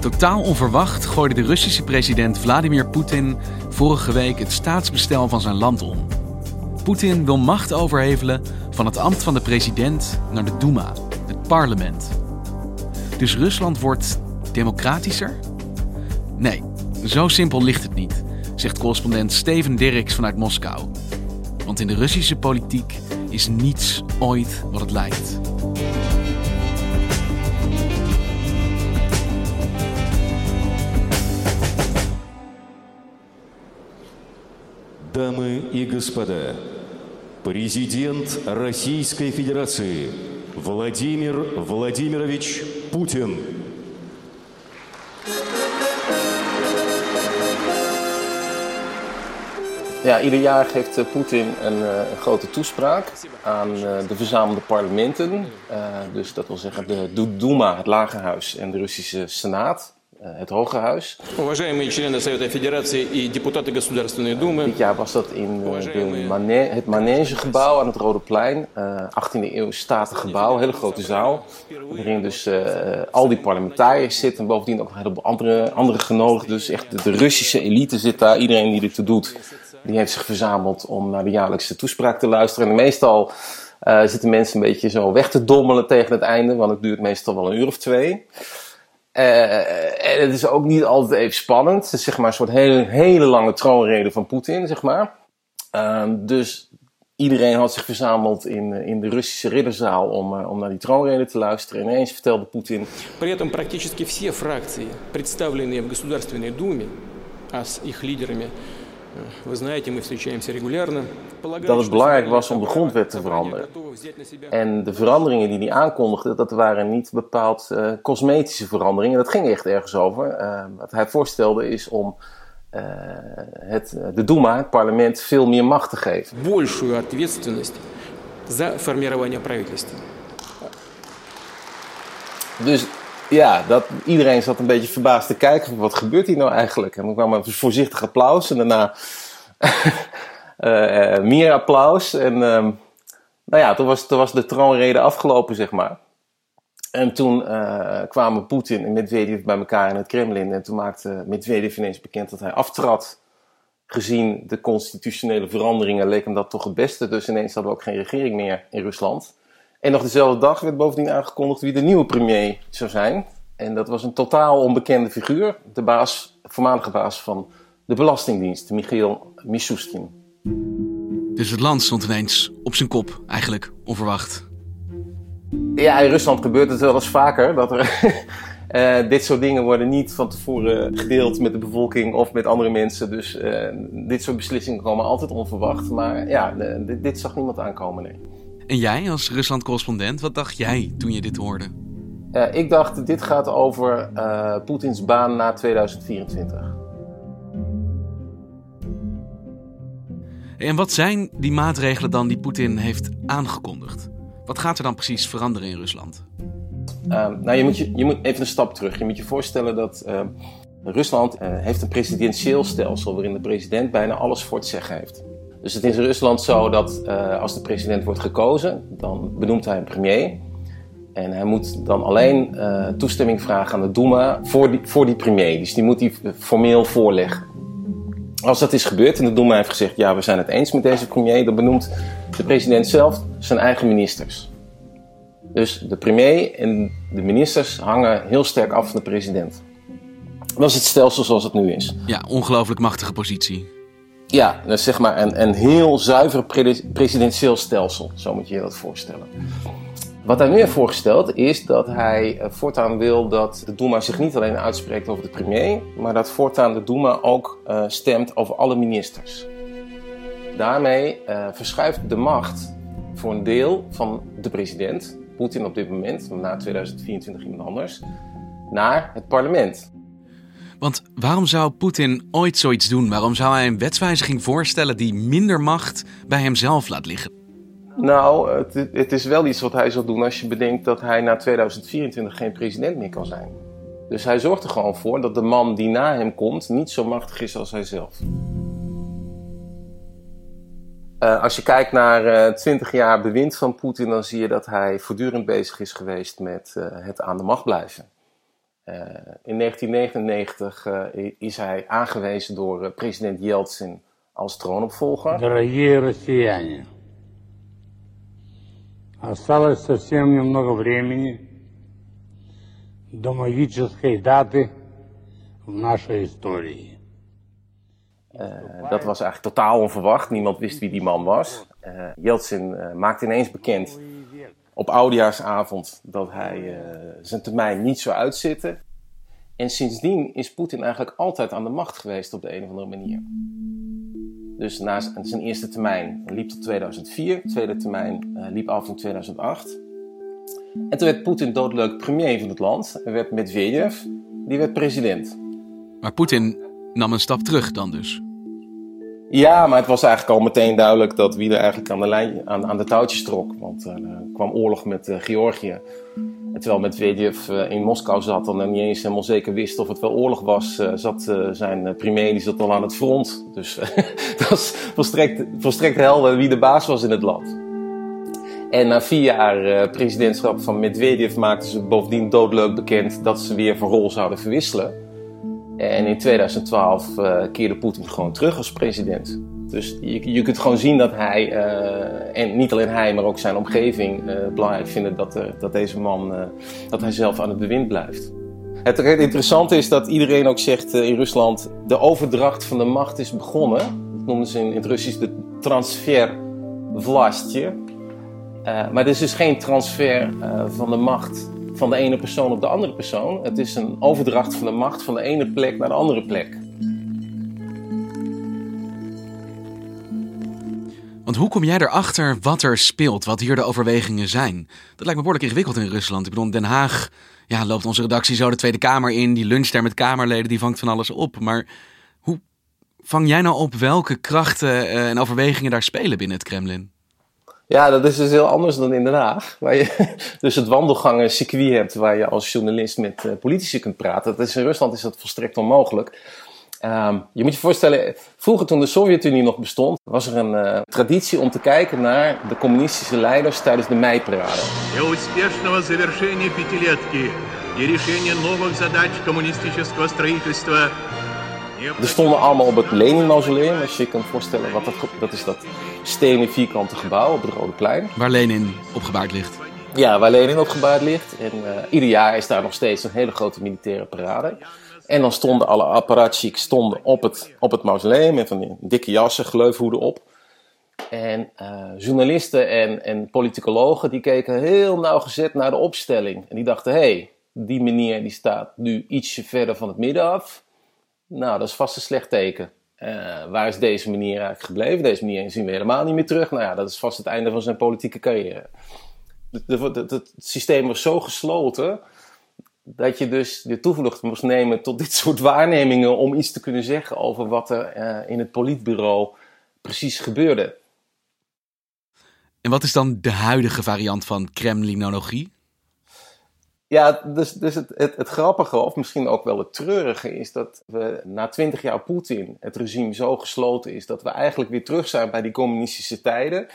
Totaal onverwacht gooide de Russische president Vladimir Poetin vorige week het staatsbestel van zijn land om. Poetin wil macht overhevelen van het ambt van de president naar de Duma, het parlement. Dus Rusland wordt democratischer? Nee, zo simpel ligt het niet, zegt correspondent Steven Dirks vanuit Moskou. Want in de Russische politiek is niets ooit wat het lijkt. Дамы и господа, президент Российской Федерации Владимир Владимирович Путин. Ja, ieder jaar geeft eh, Poetin een, eh, een, grote toespraak aan uh, de verzamelde parlementen. Uh, dus dat wil zeggen de Duma, het Lagerhuis, en de Russische Senaat. Eh, het Hoge Huis. Dit jaar was dat in uh, de Mane het Manegegebouw aan het Rode Plein. Uh, eh, 18e eeuw statengebouw, hele grote zaal. Waarin dus al die parlementariërs zitten. En bovendien ook een heleboel andere, andere genodigden. Dus echt de, Russische elite zit daar. Iedereen die ertoe doet, die heeft zich verzameld om naar de jaarlijkse toespraak te luisteren. En meestal zitten mensen een beetje zo weg te dommelen tegen het einde. Want het duurt meestal wel een uur of twee. Uh, en het is ook niet altijd even spannend. Het is zeg maar een soort hele, hele lange troonrede van Poetin, zeg maar. Uh, dus iedereen had zich verzameld in, in de Russische ridderzaal om, uh, om naar die troonrede te luisteren. En ineens vertelde Poetin... При этом практически все фракции, представленные в Государственной Думе, а с их лидерами We знаете, мы встречаемся регулярно. Dat het belangrijk was om de grondwet te veranderen. En de veranderingen die hij aankondigde, dat waren niet bepaald uh, cosmetische veranderingen. Dat ging echt ergens over. Uh, wat hij voorstelde is om uh, het, de Duma, het parlement, veel meer macht te geven. Большую ответственность за формирование правительства. Dus ja, dat, iedereen zat een beetje verbaasd te kijken. Wat gebeurt hier nou eigenlijk? En er kwam een voorzichtig applaus en daarna uh, meer applaus. En um, nou ja, toen was, was de troonrede afgelopen, zeg maar. En toen uh, kwamen Poetin en Medvedev bij elkaar in het Kremlin. En toen maakte Medvedev ineens bekend dat hij aftrad. Gezien de constitutionele veranderingen leek hem dat toch het beste. Dus ineens hadden we ook geen regering meer in Rusland. En nog dezelfde dag werd bovendien aangekondigd wie de nieuwe premier zou zijn. En dat was een totaal onbekende figuur. De baas, voormalige baas van de Belastingdienst, Michiel Mishustin. Dus het land stond ineens op zijn kop, eigenlijk onverwacht. Ja, in Rusland gebeurt het wel eens vaker dat er. Uh, dit soort dingen worden niet van tevoren gedeeld met de bevolking of met andere mensen. Dus uh, dit soort beslissingen komen altijd onverwacht. Maar ja, dit, dit, zag niemand aankomen, nee. En jij als Rusland-correspondent, wat dacht jij toen je dit hoorde? Uh, ik dacht, dit gaat over Poetins baan na 2024. En wat zijn die maatregelen dan die Poetin heeft aangekondigd? Wat gaat er dan precies veranderen in Rusland? Uh, nou, je moet, je, je moet even een stap terug. Je moet je voorstellen dat uh, Rusland uh, heeft een presidentieel stelsel waarin de president bijna alles voor het zeggen heeft. Dus het is in Rusland zo dat uh, als de president wordt gekozen, dan benoemt hij een premier. En hij moet dan alleen toestemming vragen aan de Duma voor die, voor die premier. Dus die moet hij formeel voorleggen. Als dat is gebeurd en de Duma heeft gezegd: ja, we zijn het eens met deze premier, dan benoemt de president zelf zijn eigen ministers. Dus de premier en de ministers hangen heel sterk af van de president. Dat is het stelsel zoals het nu is. Ja, ongelooflijk machtige positie. Ja, is zeg maar een, heel zuiver presidentieel stelsel. Zo moet je je dat voorstellen. Wat hij nu heeft voorgesteld is dat hij eh, voortaan wil dat de Duma zich niet alleen uitspreekt over de premier, maar dat voortaan de Duma ook uh, stemt over alle ministers. Daarmee uh, verschuift de macht voor een deel van de president, Poetin op dit moment, na 2024 iemand anders, naar het parlement. Want waarom zou Poetin ooit zoiets doen? Waarom zou hij een wetswijziging voorstellen die minder macht bij hemzelf laat liggen? Nou, het, het, is wel iets wat hij zal doen als je bedenkt dat hij na 2024 geen president meer kan zijn. Dus hij zorgt er gewoon voor dat de man die na hem komt niet zo machtig is als hij zelf. Uh, als je kijkt naar uh, eh, 20 jaar bewind van Poetin, dan zie je dat hij voortdurend bezig is geweest met uh, het aan de macht blijven. in 1999 is hij aangewezen door president Yeltsin als troonopvolger. Дорогие россияне, осталось совсем немного времени до магической даты в нашей истории. Uh, dat was eigenlijk totaal onverwacht. Niemand wist wie die man was. Uh, Yeltsin uh, maakte ineens bekend op oudejaarsavond dat hij zijn termijn niet zou uitzitten. En sindsdien is Poetin eigenlijk altijd aan de macht geweest op de een of andere manier. Dus na zijn eerste termijn liep tot 2004, tweede termijn liep af in 2008. En toen werd Poetin doodleuk premier van het land en werd Medvedev, die werd president. Maar Poetin nam een stap terug dan dus. Ja, maar het was eigenlijk al meteen duidelijk dat wie er eigenlijk aan de, lijn, aan, aan de touwtjes trok. Want uh, er kwam oorlog met uh, Georgië. Terwijl Medvedev uh, in Moskou zat en niet eens helemaal zeker wist of het wel oorlog was, zat zijn premier die zat al aan het front. Dus dat was volstrekt, volstrekt helder wie de baas was in het land. En na vier jaar presidentschap van Medvedev maakten ze bovendien doodleuk bekend dat ze weer van rol zouden verwisselen. En in 2012 uh, eh, keerde Poetin gewoon terug als president. Dus je, je kunt gewoon zien dat hij, uh, en niet alleen hij, maar ook zijn omgeving uh, belangrijk vinden dat, dat deze man, dat hij zelf aan het bewind blijft. Het interessante is dat iedereen ook zegt in Rusland, de overdracht van de macht is begonnen. Dat noemen ze in, het Russisch de transfer maar het is dus geen transfer van de macht van de ene persoon op de andere persoon. Het is een overdracht van de macht van de ene plek naar de andere plek. Want hoe kom jij erachter wat er speelt, wat hier de overwegingen zijn? Dat lijkt me behoorlijk ingewikkeld in Rusland. Ik bedoel, Den Haag ja, loopt onze redactie zo de Tweede Kamer in, die luncht daar met Kamerleden, die vangt van alles op. Maar hoe vang jij nou op welke krachten eh, en overwegingen daar spelen binnen het Kremlin? Ja, dat is dus heel anders dan in Den Haag. Waar je dus het wandelgangen circuit hebt waar je als journalist met uh, politici kunt praten. Dat is, in Rusland is dat volstrekt onmogelijk. Um, je moet je voorstellen, vroeger toen de Sovjet-Unie nog bestond, was er een uh, traditie om te kijken naar de communistische leiders tijdens de meiparade. завершения пятилетки и решения новых задач коммунистического строительства er stonden allemaal op het Lenin-mausoleum, als je je kan voorstellen wat dat, dat is dat stenen vierkante gebouw op het Rode Plein. Waar Lenin opgebaard ligt. Ja, waar Lenin opgebaard ligt. En uh, ieder jaar is daar nog steeds een hele grote militaire parade. En dan stonden alle apparatchiks stonden op het, op het mausoleum met van die dikke jassen, gleufhoeden op. En uh, journalisten en, en politicologen die keken heel nauwgezet naar de opstelling. En die dachten, hé, hey, die meneer die staat nu ietsje verder van het midden af. Nou, dat is vast een slecht teken. Uh, waar is deze meneer eigenlijk gebleven? Deze meneer zien we helemaal niet meer terug. Nou ja, dat is vast het einde van zijn politieke carrière. Het systeem was zo gesloten dat je dus de toevlucht moest nemen tot dit soort waarnemingen om iets te kunnen zeggen over wat er uh, in het politbureau precies gebeurde. En wat is dan de huidige variant van Kremlinologie? Ja, dus, dus het, het, grappige, of misschien ook wel het treurige, is dat we na twintig jaar Poetin het regime zo gesloten is dat we eigenlijk weer terug zijn bij die communistische tijden.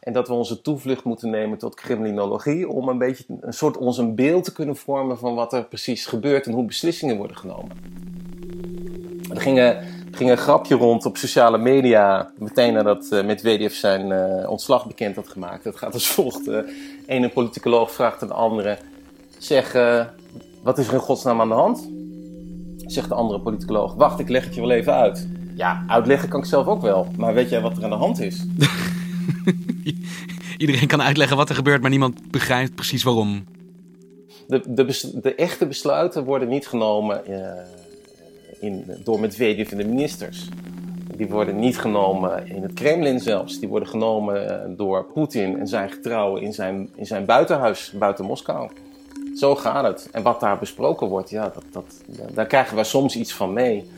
En dat we onze toevlucht moeten nemen tot criminologie om een beetje een soort ons een beeld te kunnen vormen van wat er precies gebeurt en hoe beslissingen worden genomen. Er ging, er ging een grapje rond op sociale media meteen nadat uh, Medvedev zijn uh, ontslag bekend had gemaakt. Het gaat als volgt. Uh, een politicoloog vraagt een andere Zeg, uh, wat is er in godsnaam aan de hand? Zegt de andere politicoloog, wacht, ik leg het je wel even uit. Ja, uitleggen kan ik zelf ook wel, maar weet jij wat er aan de hand is? Iedereen kan uitleggen wat er gebeurt, maar niemand begrijpt precies waarom. De, de, de echte besluiten worden niet genomen uh, in, door Medvedev en de ministers. Die worden niet genomen in het Kremlin zelfs. Die worden genomen door Poetin en zijn getrouwen in zijn, in zijn buitenhuis buiten Moskou. Zo gaat het. En wat daar besproken wordt, ja, dat, dat, daar krijgen we soms iets van mee.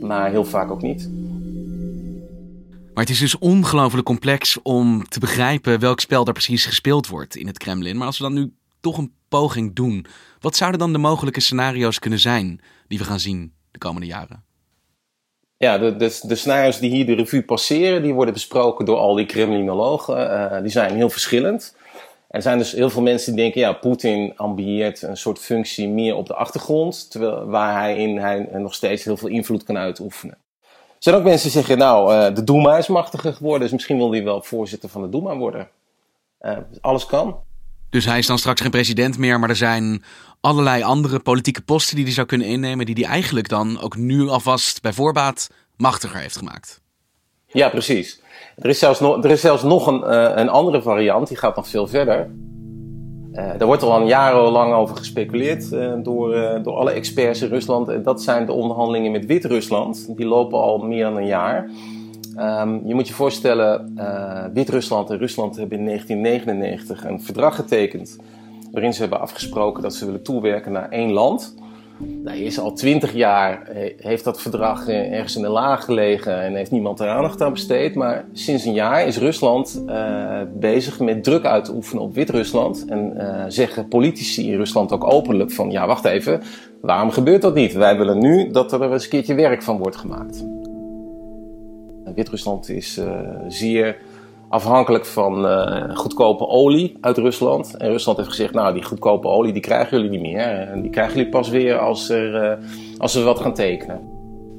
Maar heel vaak ook niet. Maar het is dus ongelooflijk complex om te begrijpen welk spel er precies gespeeld wordt in het Kremlin. Maar als we dan nu toch een poging doen, wat zouden dan de mogelijke scenario's kunnen zijn die we gaan zien de komende jaren? Ja, de, de, de scenario's die hier de revue passeren, die worden besproken door al die Kremlinologen. Uh, die zijn heel verschillend. Er zijn dus heel veel mensen die denken, ja, Poetin ambieert een soort functie meer op de achtergrond, terwijl, waar hij in hij nog steeds heel veel invloed kan uitoefenen. Er zijn ook mensen die zeggen, nou, uh, de Duma is machtiger geworden, dus misschien wil hij wel voorzitter van de Duma worden. Uh, alles kan. Dus hij is dan straks geen president meer, maar er zijn allerlei andere politieke posten die hij zou kunnen innemen, die hij eigenlijk dan ook nu alvast bij voorbaat machtiger heeft gemaakt. Ja, precies. Er is zelfs nog, er is zelfs nog een, uh, een andere variant, die gaat nog veel verder. Uh, daar wordt al jarenlang over gespeculeerd uh, door, door alle experts in Rusland. En dat zijn de onderhandelingen met Wit-Rusland. Die lopen al meer dan een jaar. Um, je moet je voorstellen, Wit-Rusland en Rusland hebben in 1999 een verdrag getekend. Waarin ze hebben afgesproken dat ze willen toewerken naar één land. Daar is al twintig jaar, eh, heeft dat verdrag eh, ergens in de laag gelegen en heeft niemand er aandacht aan besteed. Maar sinds een jaar is Rusland uh, bezig met druk uit te oefenen op Wit-Rusland. En zeggen politici in Rusland ook openlijk van, ja wacht even, waarom gebeurt dat niet? Wij willen nu dat er eens een keertje werk van wordt gemaakt. Wit-Rusland is zeer afhankelijk van uh, goedkope olie uit Rusland. En Rusland heeft gezegd, nou die goedkope olie die krijgen jullie niet meer. En die krijgen jullie pas weer als, er, uh, als we wat gaan tekenen.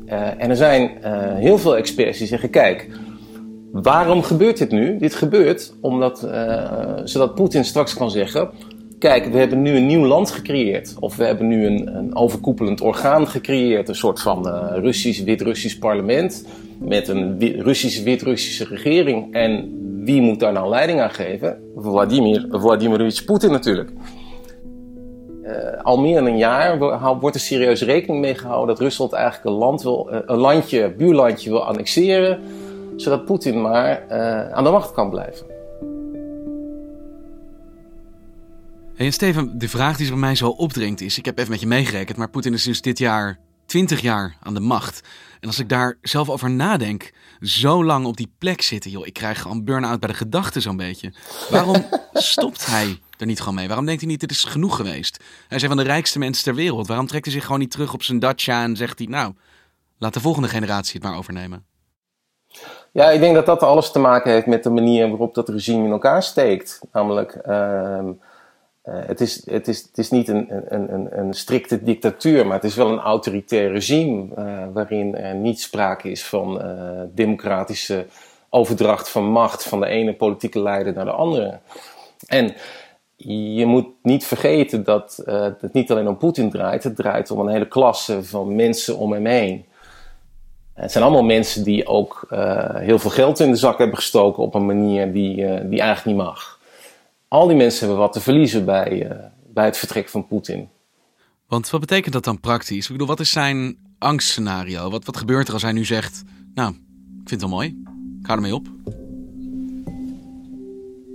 Uh, en er zijn heel veel experts die zeggen, kijk, waarom gebeurt dit nu? Dit gebeurt omdat, zodat Poetin straks kan zeggen... Kijk, we hebben nu een nieuw land gecreëerd. Of we hebben nu een, een overkoepelend orgaan gecreëerd. Een soort van Russisch, Wit-Russisch parlement met een Russisch-Wit-Russische regering. En wie moet daar nou leiding aan geven? Vladimir Vladimirovich Poetin natuurlijk. Uh, al meer dan een jaar wordt er serieus rekening mee gehouden dat Rusland eigenlijk een, land wil, uh, een landje, buurlandje wil annexeren, zodat Poetin maar uh, aan de macht kan blijven. Hey, Steven, de vraag die zich bij mij zo opdringt is: ik heb even met je meegerekend, maar Poetin is dus dit jaar 20 jaar aan de macht. En als ik daar zelf over nadenk, zo lang op die plek zitten, joh, ik krijg gewoon burn-out bij de gedachten zo'n beetje. Waarom stopt hij er niet gewoon mee? Waarom denkt hij niet, dit is genoeg geweest? Hij is een van de rijkste mensen ter wereld. Waarom trekt hij zich gewoon niet terug op zijn dacha en zegt hij, nou, laat de volgende generatie het maar overnemen? Ja, ik denk dat dat alles te maken heeft met de manier waarop dat regime in elkaar steekt. Namelijk, uh, het, is, het, is, het is niet een, een, een, een, strikte dictatuur, maar het is wel een autoritair regime uh, waarin er niet sprake is van uh, democratische overdracht van macht van de ene politieke leider naar de andere. En je moet niet vergeten dat het niet alleen om Poetin draait, het draait om een hele klasse van mensen om hem heen. Het zijn allemaal mensen die ook heel veel geld in de zak hebben gestoken op een manier die, die eigenlijk niet mag al die mensen hebben wat te verliezen bij, uh, bij het vertrek van Poetin. Want wat betekent dat dan praktisch? Ik bedoel, wat is zijn angstscenario? Wat, wat gebeurt er als hij nu zegt: Nou, ik vind het wel mooi, ik hou ermee op?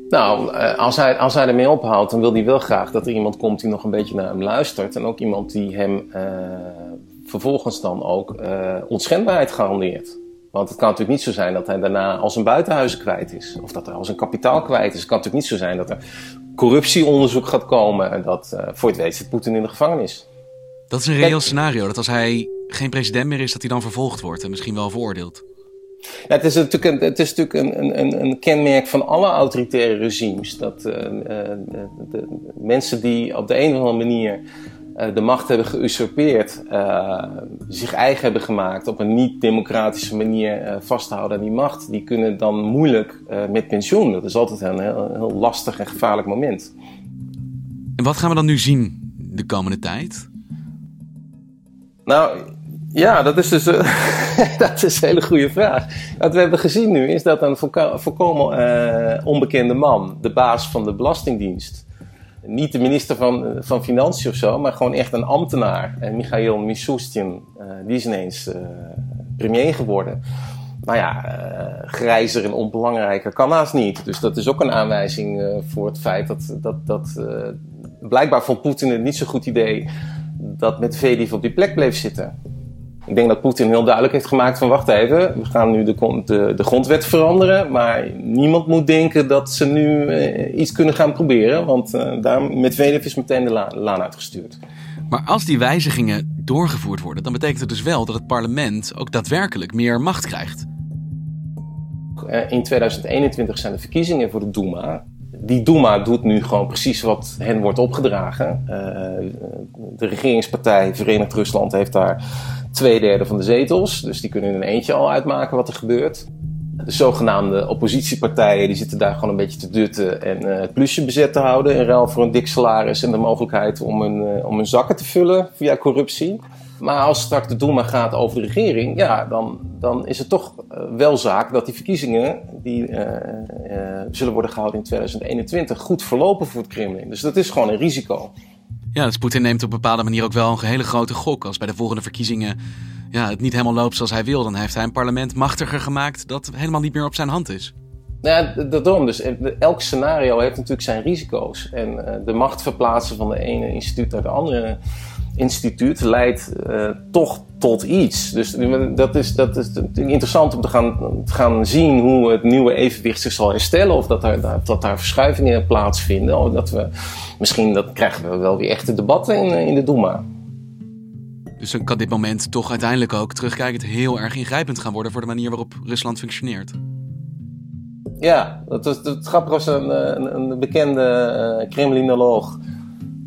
Nou, eh, als hij, als hij ermee ophoudt, dan wil hij wel graag dat er iemand komt die nog een beetje naar hem luistert. En ook iemand die hem uh, vervolgens dan ook uh, onschendbaarheid garandeert. Want het kan natuurlijk niet zo zijn dat hij daarna al zijn buitenhuizen kwijt is. Of dat hij al zijn kapitaal kwijt is. Het kan natuurlijk niet zo zijn dat er corruptieonderzoek gaat komen. En dat uh, voor het weet zit Poetin in de gevangenis. Dat is een reëel scenario. Dat als hij geen president meer is, dat hij dan vervolgd wordt en misschien wel veroordeeld. Ja, het is natuurlijk, een, het is natuurlijk een, een, een kenmerk van alle autoritaire regimes. Dat uh, de, de mensen die op de een of andere manier de macht hebben geusurpeerd, uh, zich eigen hebben gemaakt, op een niet-democratische manier uh, vasthouden aan die macht, die kunnen dan moeilijk met pensioen. Dat is altijd een heel, heel, lastig en gevaarlijk moment. En wat gaan we dan nu zien de komende tijd? Nou, ja, dat is dus dat is een hele goede vraag. Wat we hebben gezien nu is dat een volkomen onbekende man, de baas van de Belastingdienst, niet de minister van, eh, van Financiën of zo, maar gewoon echt een ambtenaar. En Michail Mishustin, uh, die is ineens uh, premier geworden. nou ja, uh, grijzer en onbelangrijker kan naast niet. Dus dat is ook een aanwijzing voor het feit dat, dat, dat blijkbaar vond Poetin het niet zo'n goed idee dat Medvedev op die plek bleef zitten. Ik denk dat Poetin heel duidelijk heeft gemaakt van wacht even, we gaan nu de, de, de grondwet veranderen, maar niemand moet denken dat ze nu iets kunnen gaan proberen, want daar Medvedev is meteen de laan uitgestuurd. Maar als die wijzigingen doorgevoerd worden, dan betekent het dus wel dat het parlement ook daadwerkelijk meer macht krijgt. Eh, in 2021 zijn de verkiezingen voor de Duma. Die Duma doet nu gewoon precies wat hen wordt opgedragen. Uh, de regeringspartij Verenigd Rusland heeft daar twee derde van de zetels. Dus die kunnen in een eentje al uitmaken wat er gebeurt. De zogenaamde oppositiepartijen die zitten daar gewoon een beetje te dutten en uh, het plusje bezet te houden. In ruil voor een dik salaris en de mogelijkheid om hun, om hun zakken te vullen via corruptie. Maar als straks de Duma gaat over de regering, ja, dan, dan is het toch uh, wel zaak dat die verkiezingen die zullen worden gehouden in 2021 goed verlopen voor het Kremlin. Dus dat is gewoon een risico. Ja, dus Poetin neemt op een bepaalde manier ook wel een hele grote gok. Als bij de volgende verkiezingen ja, het niet helemaal loopt zoals hij wil, dan heeft hij een parlement machtiger gemaakt dat helemaal niet meer op zijn hand is. Ja, daarom. Dus elk scenario heeft natuurlijk zijn risico's. En de macht verplaatsen van de ene instituut naar de andere instituut leidt uh, toch tot iets. Dus dat is, dat is interessant om te gaan, te gaan zien hoe het nieuwe evenwicht zich zal herstellen. Of dat daar, dat daar verschuivingen plaatsvinden. Of dat we, misschien dat krijgen we wel weer echte debatten in, in de Duma. Dus dan kan dit moment toch uiteindelijk ook terugkijkend heel erg ingrijpend gaan worden voor de manier waarop Rusland functioneert. Ja, dat is, het grappige was een, een, een bekende uh, Kremlinoloog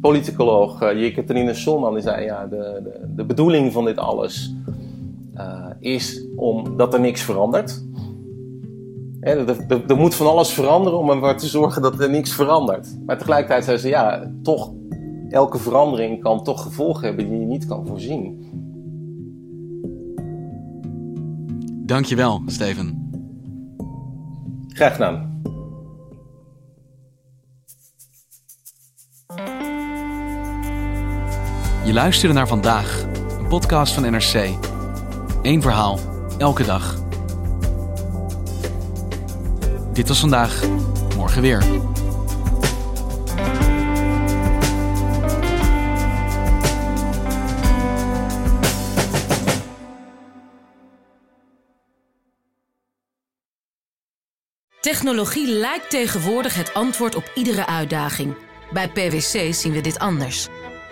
politicoloog uh, Jekaterina Solman die zei: ja, de, de, de bedoeling van dit alles uh, is omdat er niks verandert. er, er, er, moet van alles veranderen om ervoor te zorgen dat er niks verandert. Maar tegelijkertijd zei ze: ja, toch, elke verandering kan toch gevolgen hebben die je niet kan voorzien. Dankjewel, Steven. Graag gedaan. Je luisterde naar vandaag, een podcast van NRC. Eén verhaal, elke dag. Dit was vandaag, morgen weer. Technologie lijkt tegenwoordig het antwoord op iedere uitdaging. Bij PwC zien we dit anders.